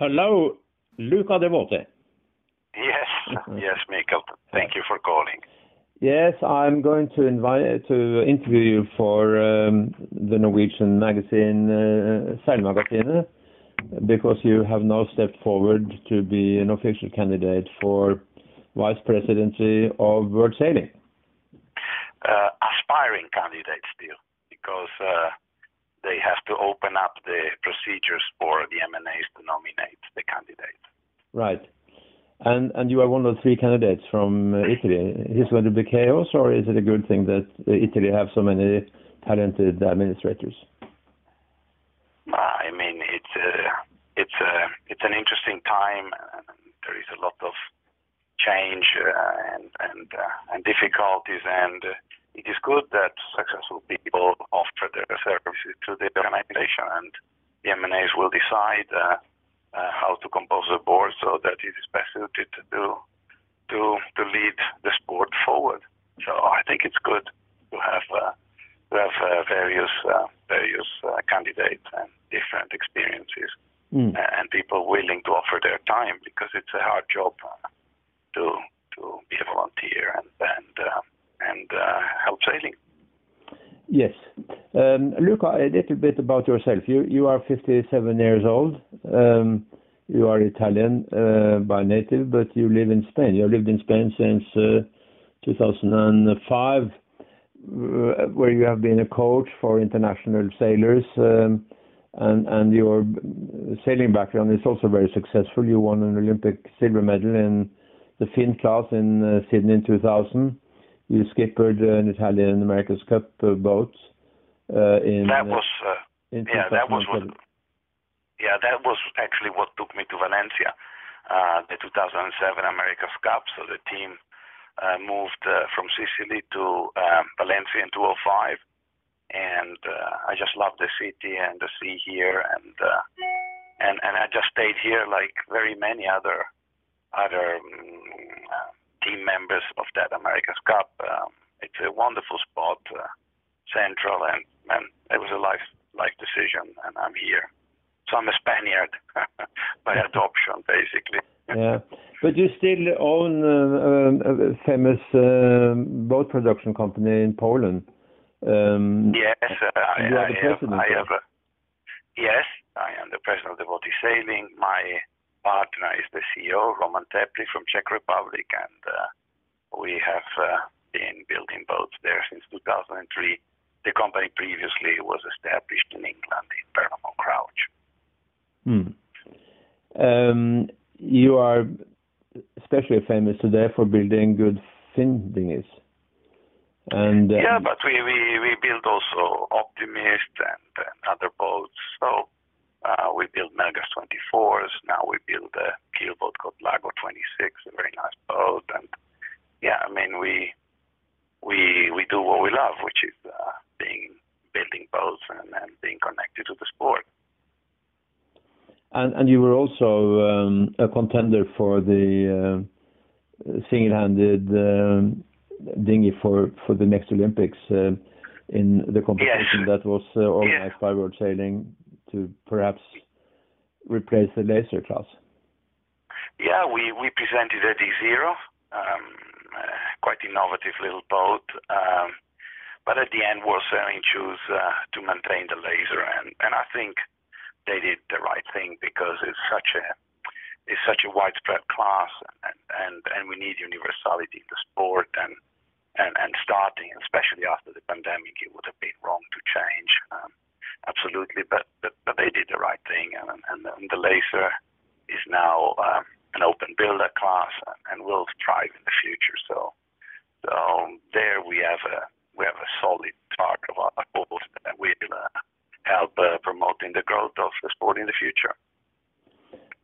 Hello, Luca Devoti. Yes, yes, Mikael. Thank you for calling. Yes, I'm going to invite to interview you for um, the Norwegian magazine uh, Seilmagasinet because you have now stepped forward to be an official candidate for vice presidency of World Sailing. Uh, aspiring candidate still, because uh, they have to open up the procedures for the MNAs to nominate the candidates. Right. And and you are one of the three candidates from uh, Italy. Is it going to be chaos, or is it a good thing that Italy have so many talented administrators? I mean, it's a, it's a, it's an interesting time. There is a lot of change uh, and and uh, and difficulties, and it is good that successful people their services to the organization, and the MNAs will decide uh, how to compose the board so that it is best suited to do, to to lead the sport forward. So I think it's good to have uh, to have uh, various uh, various uh, candidates and different experiences mm. and people willing to offer their time because it's a hard job uh, to to be a volunteer and and and help sailing. Yes. Um, Luca, a little bit about yourself. You you are 57 years old. Um, you are Italian uh, by native, but you live in Spain. You have lived in Spain since uh, 2005, uh, where you have been a coach for international sailors. Um, and and your sailing background is also very successful. You won an Olympic silver medal in the Finn class in Sydney in 2000 you skippered an Italian America's Cup boat uh, in. That was uh, yeah, that was what, yeah, that was actually what took me to Valencia, uh, the 2007 America's Cup. So the team uh, moved uh, from Sicily to um, Valencia in 2005, and uh, I just love the city and the sea here, and uh, and and I just stayed here like very many other other. Um, team members of that America's Cup. Um, it's a wonderful spot, uh, central, and, and it was a life life decision, and I'm here. So I'm a Spaniard by adoption, basically. yeah, but you still own uh, a famous uh, boat production company in Poland. Um, yes, uh, I, I, have, I have. A, yes, I am the president of Devoti Sailing. My partner is the CEO, Roman Tepli from Czech Republic, and uh, we have uh, been building boats there since 2003. The company previously was established in England in Burnham Crouch. Hmm. Um, you are especially famous today for building good fin dinghies. And uh, yeah, but we, we, we build also Optimist and, and other boats. So uh, we build Melges 24s. Now we build a keelboat called Lago 26, a very nice boat. And yeah, I mean, we we we do what we love, which is uh, being building boats and, and being connected to the sport. And and you were also um, a contender for the uh, single-handed um, dinghy for for the next Olympics uh, in the competition yes. that was uh, organized yeah. by World Sailing to perhaps replace the laser class? Yeah, we, we presented a D0, um, uh, quite innovative little boat. Um, but at the end, World Sailing chose uh, to maintain the laser, and, and I think they did the right thing because it's such a it's such a widespread class, and, and, and we need universality in the sport. And, and, and starting, especially after the pandemic, it would have been wrong to change. Um, absolutely. But, but, but they did the right thing, and, and, and the laser is now um, an open builder class and, and will thrive in the future. So, so there we have a we have a solid part of our goals that will uh, help uh, promoting the growth of the sport in the future.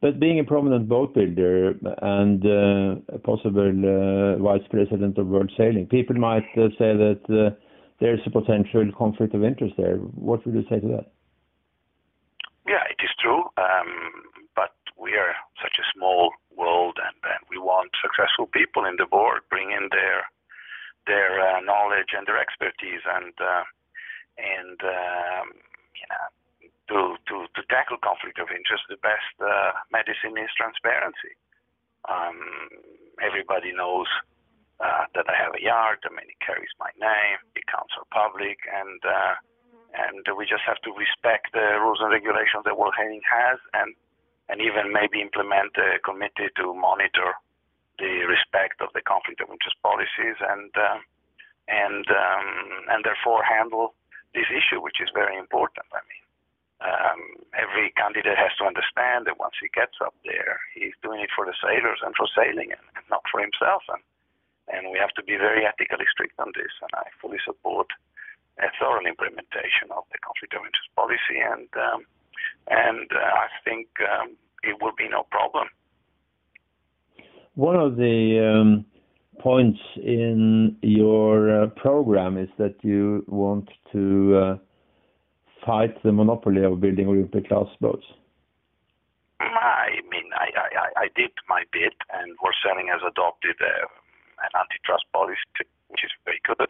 But being a prominent boat builder and uh, a possible uh, vice president of World Sailing, people might uh, say that uh, there's a potential conflict of interest there. What would you say to that? Yeah, it is true. Um, but we are such a small world, and, and, we want successful people in the board bring in their their uh, knowledge and their expertise, and uh, and um, you know to to to tackle conflict of interest, the best uh, medicine is transparency. Um, everybody knows uh, that I have a yard. Mean, it carries my name. The accounts are public, and uh, and we just have to respect the rules and regulations that World Sailing has, and and even maybe implement a committee to monitor the respect of the conflict of interest policies, and uh, and um, and therefore handle this issue, which is very important. I mean, um, every candidate has to understand that once he gets up there, he's doing it for the sailors and for sailing, and, not for himself. And and we have to be very ethically strict on this. And I fully support a thorough implementation of the conflict of interest policy, and um, and uh, I think um, it will be no problem. One of the um, points in your uh, program is that you want to uh, fight the monopoly of building Olympic class boats. I mean, I, I, I did my bit, and World has adopted a an antitrust policy, which is very good,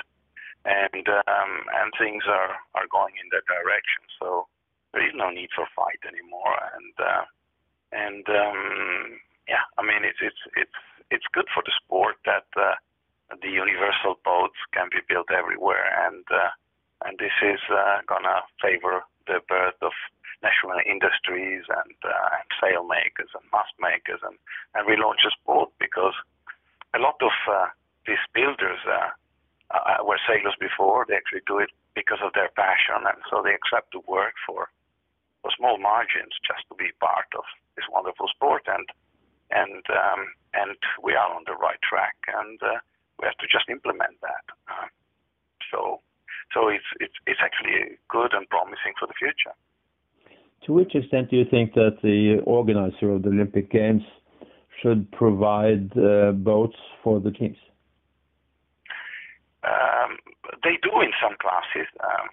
and um, and things are are going in that direction. So there is no need for fight anymore, and uh, and um, yeah, I mean it's it's it's it's good for the sport that uh, the universal boats can be built everywhere, and uh, and this is uh, gonna favor the birth of national industries and, uh, and sail makers and mast makers and, and relaunch the sport because a lot of uh, these builders uh, uh, were sailors before. They actually do it because of their passion, and so they accept to work for for small margins just to be part of this wonderful sport. And and um, and we are on the right track, and uh, we have to just implement that. So so it's it's it's actually good and promising for the future. To which extent do you think that the organizer of the Olympic Games should provide uh, boats for the teams? Um, they do in some classes. Um,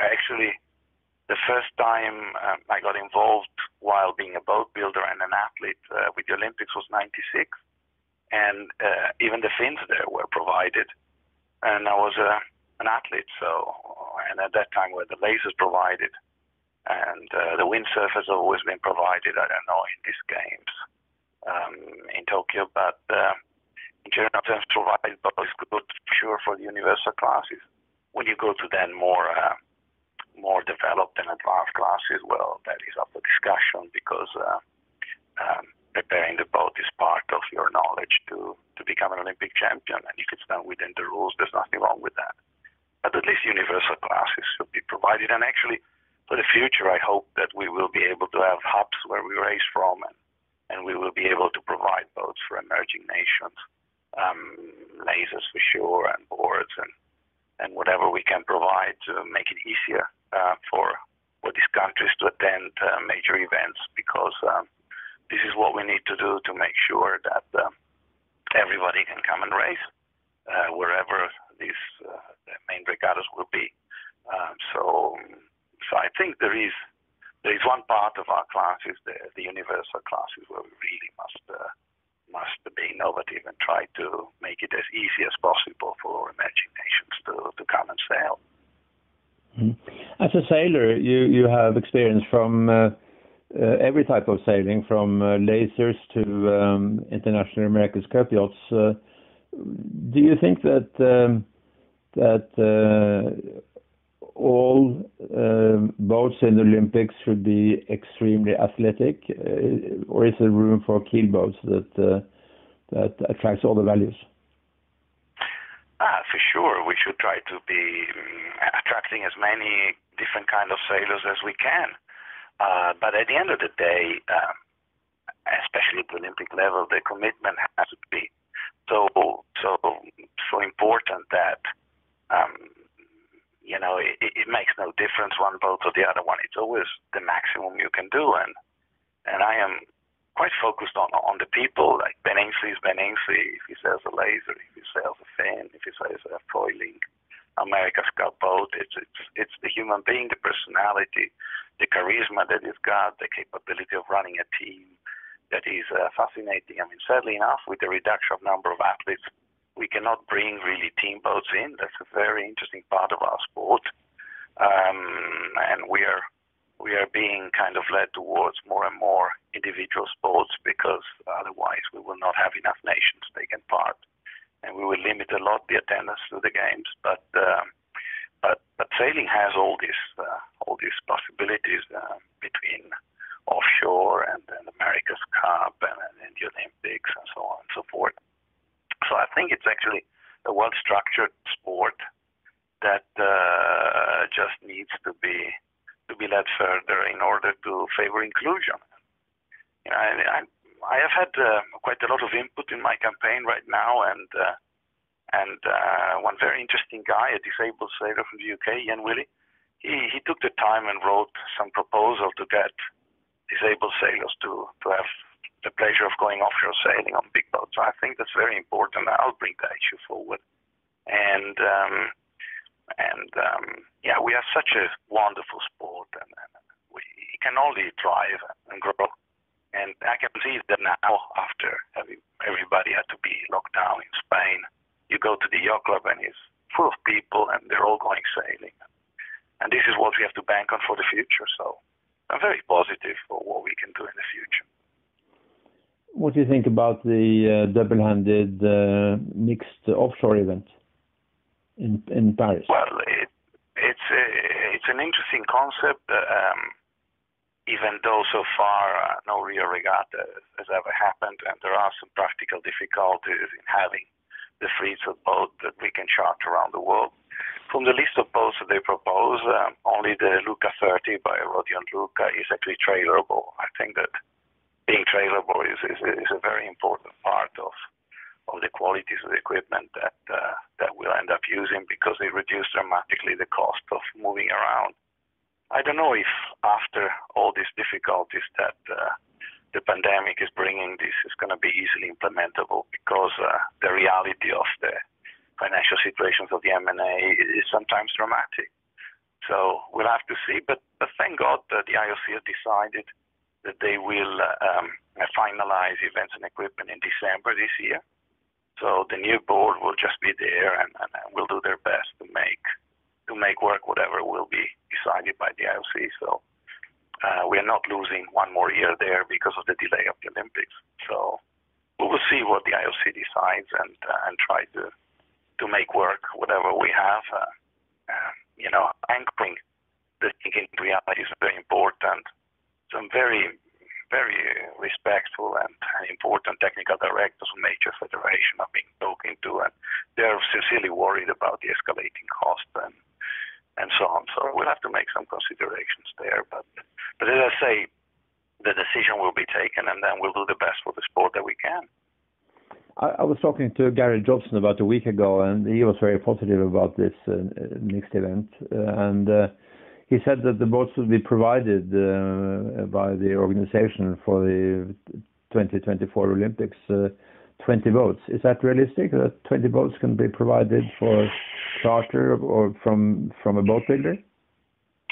actually, the first time um, I got involved while being a boat builder and an athlete uh, with the Olympics was '96, and uh, even the fins there were provided, and I was uh, an athlete. So, and at that time were the lasers provided and uh, the windsurf has always been provided. I don't know in these games um, in Tokyo, but uh, in general terms, provided but it's good sure for the universal classes. When you go to then more uh, more developed and advanced classes, well, that is up for discussion because uh, um, preparing the boat is part of your knowledge to to become an Olympic champion, and if it's done within the rules, there's nothing wrong with that. But at least universal classes should be provided, and actually for the future, I hope that we will be able to have hubs where we race from, and, and we will be able to provide boats for emerging nations, um, lasers for sure, and boards, and and whatever we can provide to make it easier uh, for for these countries to attend uh, major events, because um, this is what we need to do to make sure that uh, everybody can come and race uh, wherever these uh, main regattas will be. Um, so so I think there is there is one part of our classes, the, the universal classes, where we really must uh, must be innovative and try to make it as easy as possible for emerging nations to, to come and sail. Mm-hmm. As a sailor, you, you have experience from uh, every type of sailing, from uh, lasers to um, international America's Cup yachts. Uh, do you think that um, that uh, all um, boats in the Olympics should be extremely athletic, uh, or is there room for keel boats that uh, that attracts all the values? Ah, for sure, we should try to be um, attracting as many different kind of sailors as we can. Uh, but at the end of the day, um, especially at the Olympic level, the commitment has to be so so so important that um, you know, it, it makes no difference one boat or the other one. It's always the maximum you can do, and and I am quite focused on on the people. Like Ben Ainslie is Ben Ainslie. If he sails a laser, if he sails a fin, if he sails a foiling America's Cup boat, it's it's it's the human being, the personality, the charisma that he's got, the capability of running a team that is uh, fascinating. I mean, sadly enough, with the reduction of number of athletes we cannot bring really team boats in. That's a very interesting part of our sport, um, and we are we are being kind of led towards more and more individual sports because otherwise we will not have enough nations taking part, and we will limit a lot the attendance to the games. But um, but but sailing has all these uh, all these possibilities uh, between offshore and, and America's Cup and, and the Olympics and so on and so forth. So I think it's actually a well structured sport that uh, just needs to be to be led further in order to favor inclusion. You know, I, I, I have had uh, quite a lot of input in my campaign right now, and uh, and uh, one very interesting guy, a disabled sailor from the UK, Ian Willie, he, he took the time and wrote some proposal to get disabled sailors to, to have the pleasure of going offshore sailing on big boats. So I think that's very important. I'll bring that issue forward. And um, and um, yeah, we have such a wonderful sport, and, and we can only thrive and grow. And I can see that now, after everybody had to be locked down in Spain, you go to the yacht club and it's full of people, and they're all going sailing. And this is what we have to bank on for the future. So I'm very positive for what we can do in the future. What do you think about the uh, double-handed uh, mixed offshore event? in in Paris? Well, it, it's a, it's an interesting concept. Um, even though so far uh, no real regatta has ever happened, and there are some practical difficulties in having the fleets of boats that we can charter around the world. From the list of boats that they propose, um, only the Luca 30 by Rodion Luka is actually trailerable. I think that being trailerable is, is, is a very important part of of the qualities of the equipment that uh, that we'll end up using because they reduce dramatically the cost of moving around. I don't know if after all these difficulties that uh, the pandemic is bringing, this is going to be easily implementable because uh, the reality of the financial situations of the MNA is sometimes dramatic. So we'll have to see. But, but thank God that the IOC has decided that they will um, finalize events and equipment in December this year. So the new board will just be there and, and, and will do their best to make to make work whatever will be decided by the IOC. So uh, we are not losing one more year there because of the delay of the Olympics. So we will see what the IOC decides and uh, and try to to make work whatever we have. Uh, you know, anchoring the thinking reality is very important. Some very very respectful and important technical directors of major federation I've been talking to, and they're sincerely worried about the escalating cost and and so on. So we'll have to make some considerations there. But but as I say, the decision will be taken, and then we'll do the best for the sport that we can. I, I was talking to Gary Jobson about a week ago, and he was very positive about this uh, mixed event. Uh, and uh, he said that the boats will be provided uh, by the organization for the 2024 Olympics. Uh, 20 boats. Is that realistic? That 20 boats can be provided for charter or from from a boat builder?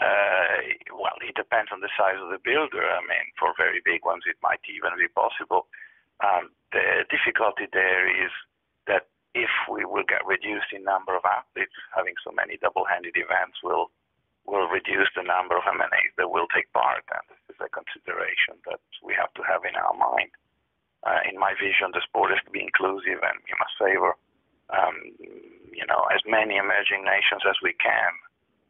Uh, well, it depends on the size of the builder. I mean, for very big ones, it might even be possible. Um, the difficulty there is that if we will get reduced in number of athletes, having so many double-handed events will will reduce the number of MNAs that will take part, and this is a consideration that we have to have in our mind. Uh, in my vision, the sport is to be inclusive, and we must favor, um, you know, as many emerging nations as we can,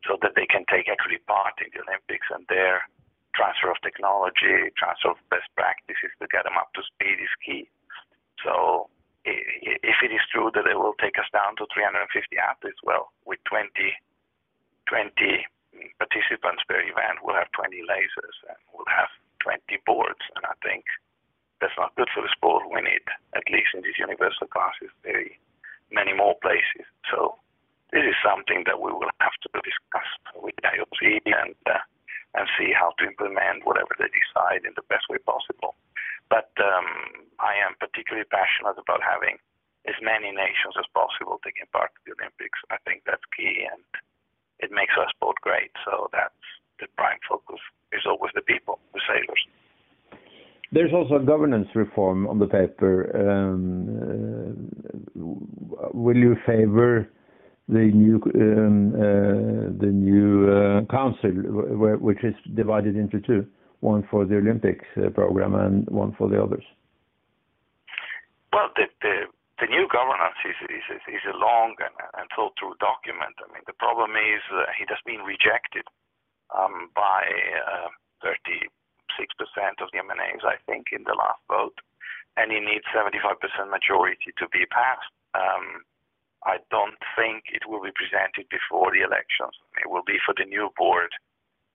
so that they can take actually part in the Olympics, and their transfer of technology, transfer of best practices to get them up to speed is key. So if it is true that it will take us down to 350 athletes, well, with 20, 20 participants per event we'll have 20 lasers and we'll have 20 boards. And I think that's not good for the sport. We need, at least in these universal classes, very many more places. So this is something that we will have to discuss with IOC and uh, and see how to implement whatever they decide in the best way possible. But um, I am particularly passionate about having as many nations as possible taking part in the Olympics. I think that's key, and it makes our sport great. So that's the prime focus is always the people, the sailors. There's also a governance reform on the paper. Um, uh, will you favor the new um, uh, the new uh, council, which is divided into two, one for the Olympics program and one for the others? Well, the new governance is, a long and, and thought through document. I mean, the problem is it has been rejected um, by uh, 36% of the MNAs, I think, in the last vote, and it needs 75% majority to be passed. Um, I don't think it will be presented before the elections. It will be for the new board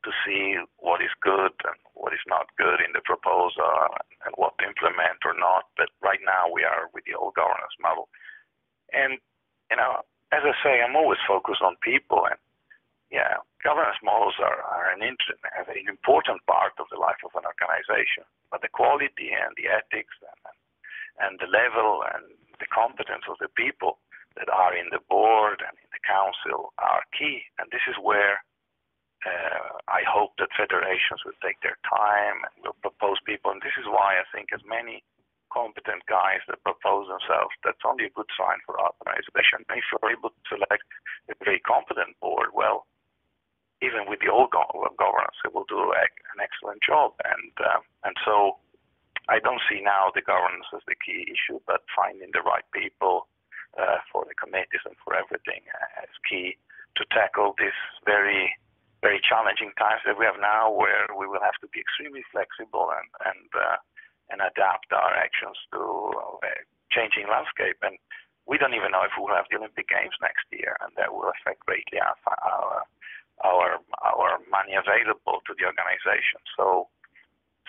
to see what is good and what is not good in the proposal and what to implement or not. But right now we are with the old governance model. And, you know, as I say, I'm always focused on people and yeah, governance models are, are an, an important part of the life of an organization, but the quality and the ethics and, and the level and the competence of the people that are in the board and in the council are key. And this is where uh, I hope that federations will take their time and will propose people. And this is why I think as many competent guys that propose themselves, that's only a good sign for organization. If you're able to select a very competent board, well, even with the old governance, it will do an excellent job. And um, and so I don't see now the governance as the key issue, but finding the right people uh, for the committees and for everything uh, is key to tackle this very very challenging times that we have now, where we will have to be extremely flexible and and uh, and adapt our actions to a changing landscape. And we don't even know if we'll have the Olympic Games next year, and that will affect greatly our our our, our money available to the organization. So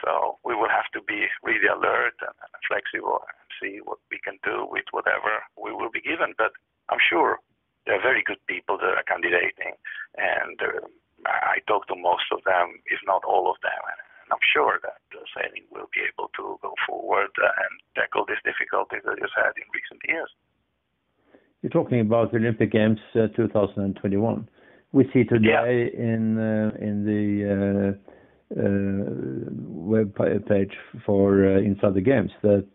so we will have to be really alert and, flexible and see what we can do with whatever we will be given. But I'm sure there are very good people that are candidating, and uh, I talk to most of them, if not all of them, and, I'm sure that uh, sailing will be able to go forward and tackle these difficulties that it's had in recent years. You're talking about the Olympic Games uh, 2021. We see today yeah. in uh, in the uh, uh, web page for uh, Inside the Games that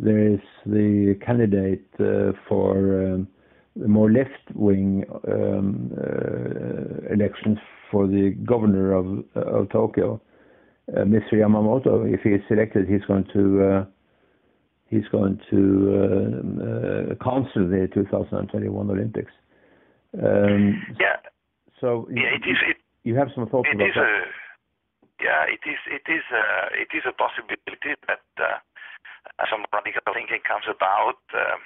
there is the candidate uh, for um, the more left-wing um, uh, elections for the governor of, of Tokyo, uh, Mr. Yamamoto. If he is selected, he's going to uh, he's going to uh, uh, counsel the 2021 Olympics. Um, yeah. So yeah, it is. It, you have some thoughts about that? A, yeah, it is. It is. A, it is a possibility that some radical thinking comes about. Um,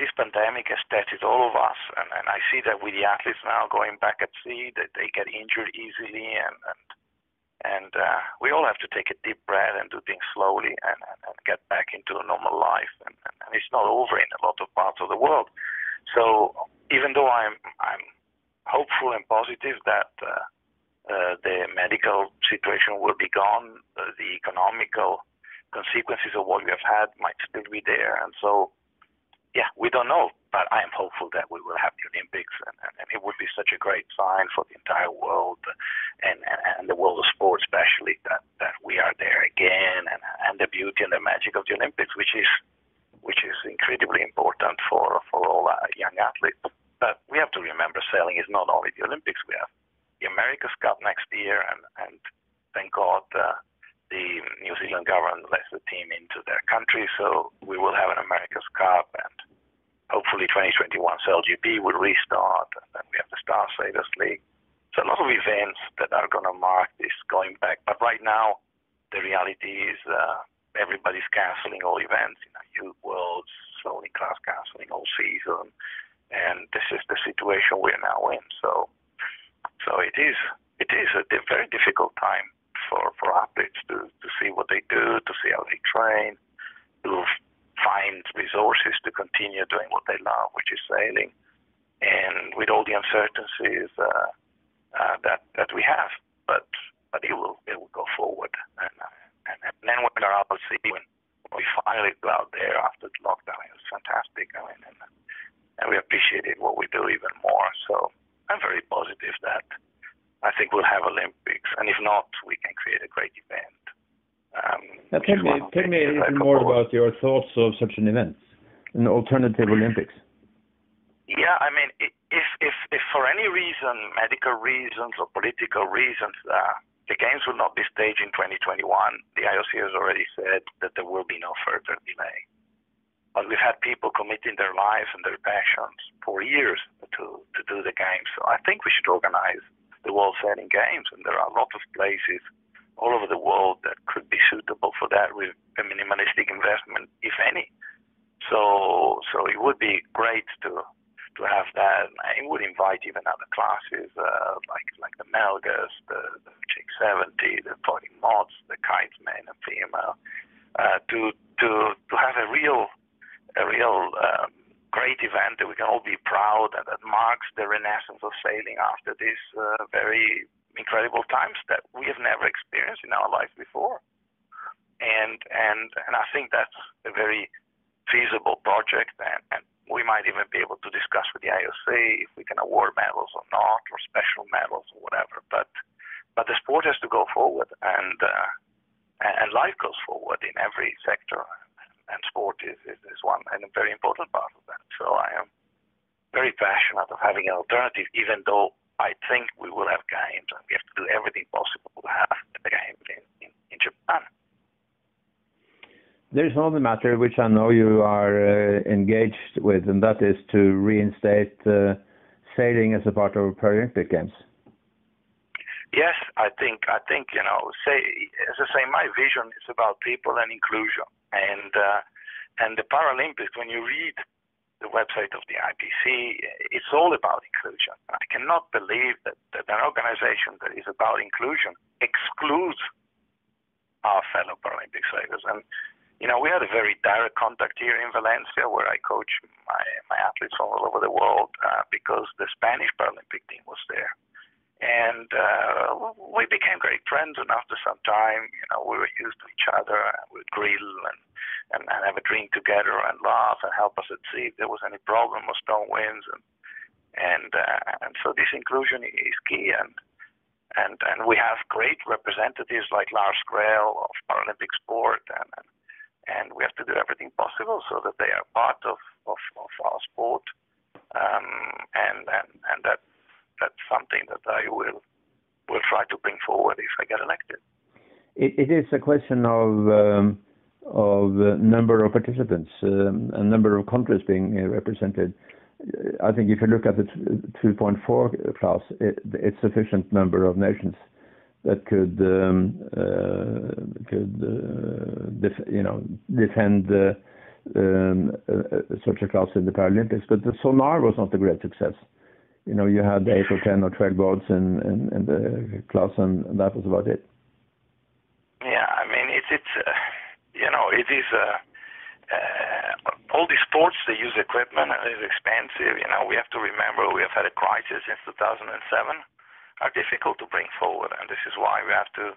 this pandemic has tested all of us, and, and I see that with the athletes now going back at sea, that they get injured easily, and and, and uh, we all have to take a deep breath and do things slowly and, and, and get back into a normal life. And, and, and it's not over in a lot of parts of the world. So even though I'm I'm hopeful and positive that uh, uh, the medical situation will be gone, uh, the economical consequences of what we have had might still be there. And so, yeah, we don't know, but I am hopeful that we will have the Olympics, and, and, and it would be such a great sign for the entire world and, and, and the world of sport, especially that, that we are there again, and, and the beauty and the magic of the Olympics, which is which is incredibly important for for all young athletes. But we have to remember, sailing is not only the Olympics. We have the America's Cup next year, and and thank God. Uh, the New Zealand government lets the team into their country, so we will have an America's Cup, and hopefully 2021 SailGP will restart, and then we have the Star Sailors League. So a lot of events that are going to mark this going back. But right now, the reality is uh, everybody's canceling all events. You know, Youth Worlds, Sailing Class canceling all season, and this is the situation we're now in. So, so it is it is a very difficult time for, for athletes to, to see what they do, to see how they train, to find resources to continue doing what they love, which is sailing, and with all the uncertainties uh, that that we have, but but it will it will go forward, and and, and then when we're out at sea, when we finally go out there after the lockdown, it was fantastic. I mean, and, and we appreciated what we do even more. So I'm very positive that I think we'll have Olympics, and if not, we can create a great event. Um, now, tell me, tell me a little more about your thoughts of such an event, an alternative Olympics. Yeah, I mean, if if if for any reason, medical reasons or political reasons, uh, the games will not be staged in 2021, the IOC has already said that there will be no further delay. But we've had people committing their lives and their passions for years to to do the games. So I think we should organize the World Sailing Games, and there are a lot of places all over the world that could be suitable for that with a minimalistic investment, if any. So so it would be great to to have that. I would invite even other classes uh, like like the Melges, the, the J70, the floating mods, the kitesmen and female, uh, to to to have a real a real um, great event that we can all be proud and that marks the renaissance of sailing after these uh, very incredible times that we have never experienced in our lives before. And and and I think that's a very feasible project and, and we might even be able to discuss with the IOC if we can award medals or not, or special medals or whatever. But but the sport has to go forward, and uh, and life goes forward in every sector, and sport is, is, is one and a very important part of that. So I am very passionate of having an alternative, even though I think we will have games, and we have to do everything possible to have the games in, in, in Japan. There's another matter which I know you are uh, engaged with, and that is to reinstate uh, sailing as a part of Paralympic Games. Yes, I think I think you know, say as I say, my vision is about people and inclusion, and uh, and the Paralympics. When you read the website of the IPC, it's all about inclusion. I cannot believe that, that an organization that is about inclusion excludes our fellow Paralympic sailors. And you know, we had a very direct contact here in Valencia where I coach my, my athletes from all over the world uh, because the Spanish Paralympic team was there. And uh, we became great friends, and after some time, you know, we were used to each other. And we'd grill and, and, and have a drink together and laugh and help us at sea if there was any problem or strong winds. And and uh, and so this inclusion is key. And and and we have great representatives like Lars Grell of Paralympic sport and, and and we have to do everything possible so that they are part of, of, of our sport. Um, and, and, something that I will, will try to bring forward if I get elected. it, it is a question of, um, of uh, number of participants, um, a number of countries being uh, represented. I think if you look at the 2.4 class, it, it's sufficient number of nations that could um, uh, could uh, def- you know defend um, such a class in the Paralympics. But the sonar was not a great success. You know, you had eight or ten or twelve boats in, in, in the class, and that was about it. Yeah, I mean, it's it's uh, you know it is. Uh, uh, all these sports they use equipment and it's expensive. You know, we have to remember we have had a crisis since 2007 are difficult to bring forward, and this is why we have to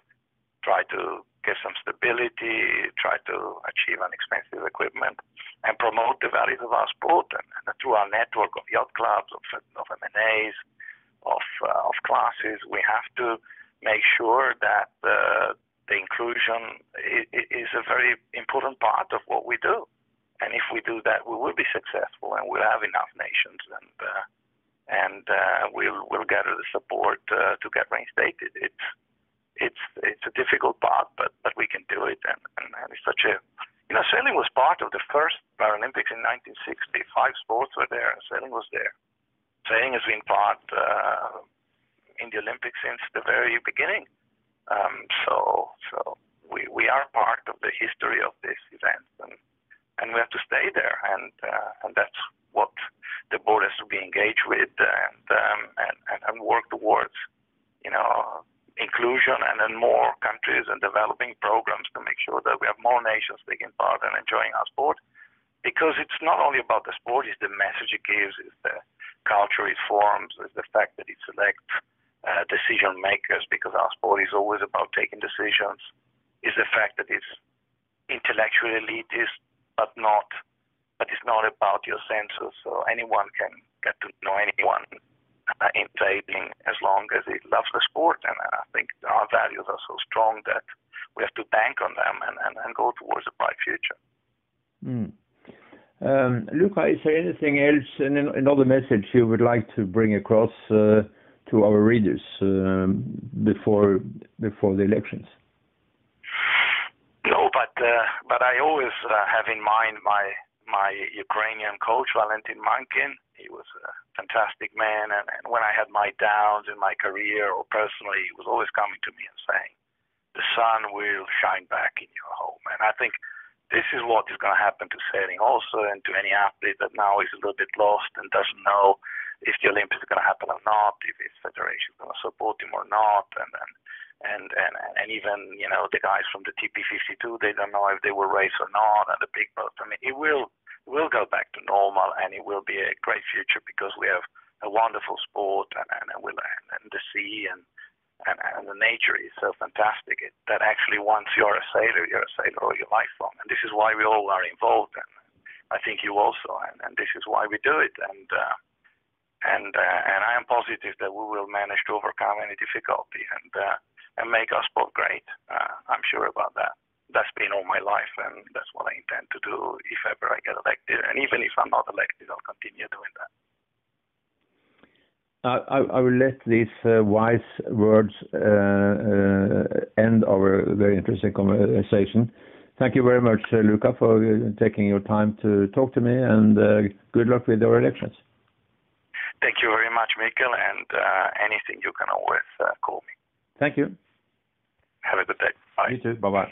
try to get some stability, try to achieve inexpensive equipment, and promote the values of our sport. And, and through our network of yacht clubs, of, of MNAs, of, uh, of classes, we have to make sure that uh, the inclusion is, is a very important part of what we do. And if we do that, we will be successful, and we'll have enough nations and uh, and uh, we'll we'll gather the support uh, to get reinstated. It's it's it's a difficult part, but but we can do it, and, and, and it's such a you know sailing was part of the first Paralympics in 1960. Five sports were there, and sailing was there. Sailing has been part uh, in the Olympics since the very beginning. Um, so so we we are part of the history of this event, and and we have to stay there, and uh, and that's what the board has to be engaged with and, um, and, and work towards, you know, inclusion and then more countries and developing programs to make sure that we have more nations taking part and enjoying our sport. Because it's not only about the sport, it's the message it gives, it's the culture it forms, it's the fact that it selects uh, decision makers because our sport is always about taking decisions, It's the fact that it's intellectually elitist but not but it's not about your senses. So anyone can get to know anyone uh, in trading as long as he loves the sport. And I think our values are so strong that we have to bank on them and, and, and go towards a bright future. Mm. Um, Luca, is there anything else, and another message you would like to bring across uh, to our readers um, before before the elections? No, but uh, but I always uh, have in mind my my Ukrainian coach Valentin Mankin. He was a fantastic man, and, and when I had my downs in my career or personally, he was always coming to me and saying, "The sun will shine back in your home." And I think this is what is going to happen to sailing also, and to any athlete that now is a little bit lost and doesn't know if the Olympics are going to happen or not, if his federation is going to support him or not, and and and and and even you know the guys from the TP52 they don't know if they will race or not and the big boats. I mean it will will go back to normal and it will be a great future because we have a wonderful sport and and, and, and the sea and, and and the nature is so fantastic it, that actually once you're a sailor you're a sailor all your life long and this is why we all are involved and I think you also and, and this is why we do it and. Uh, and uh, and I am positive that we will manage to overcome any difficulty and uh, and make our sport great. Uh, I'm sure about that. That's been all my life, and that's what I intend to do if ever I get elected. And even if I'm not elected, I'll continue doing that. I, I, will let these uh, wise words uh, uh, end our very interesting conversation. Thank you very much, uh, Luca, for taking your time to talk to me, and uh, good luck with your elections. Thank you very much, Mikkel, and uh, anything you can always call me. Thank you. Have a good day. Bye. You too. Bye bye.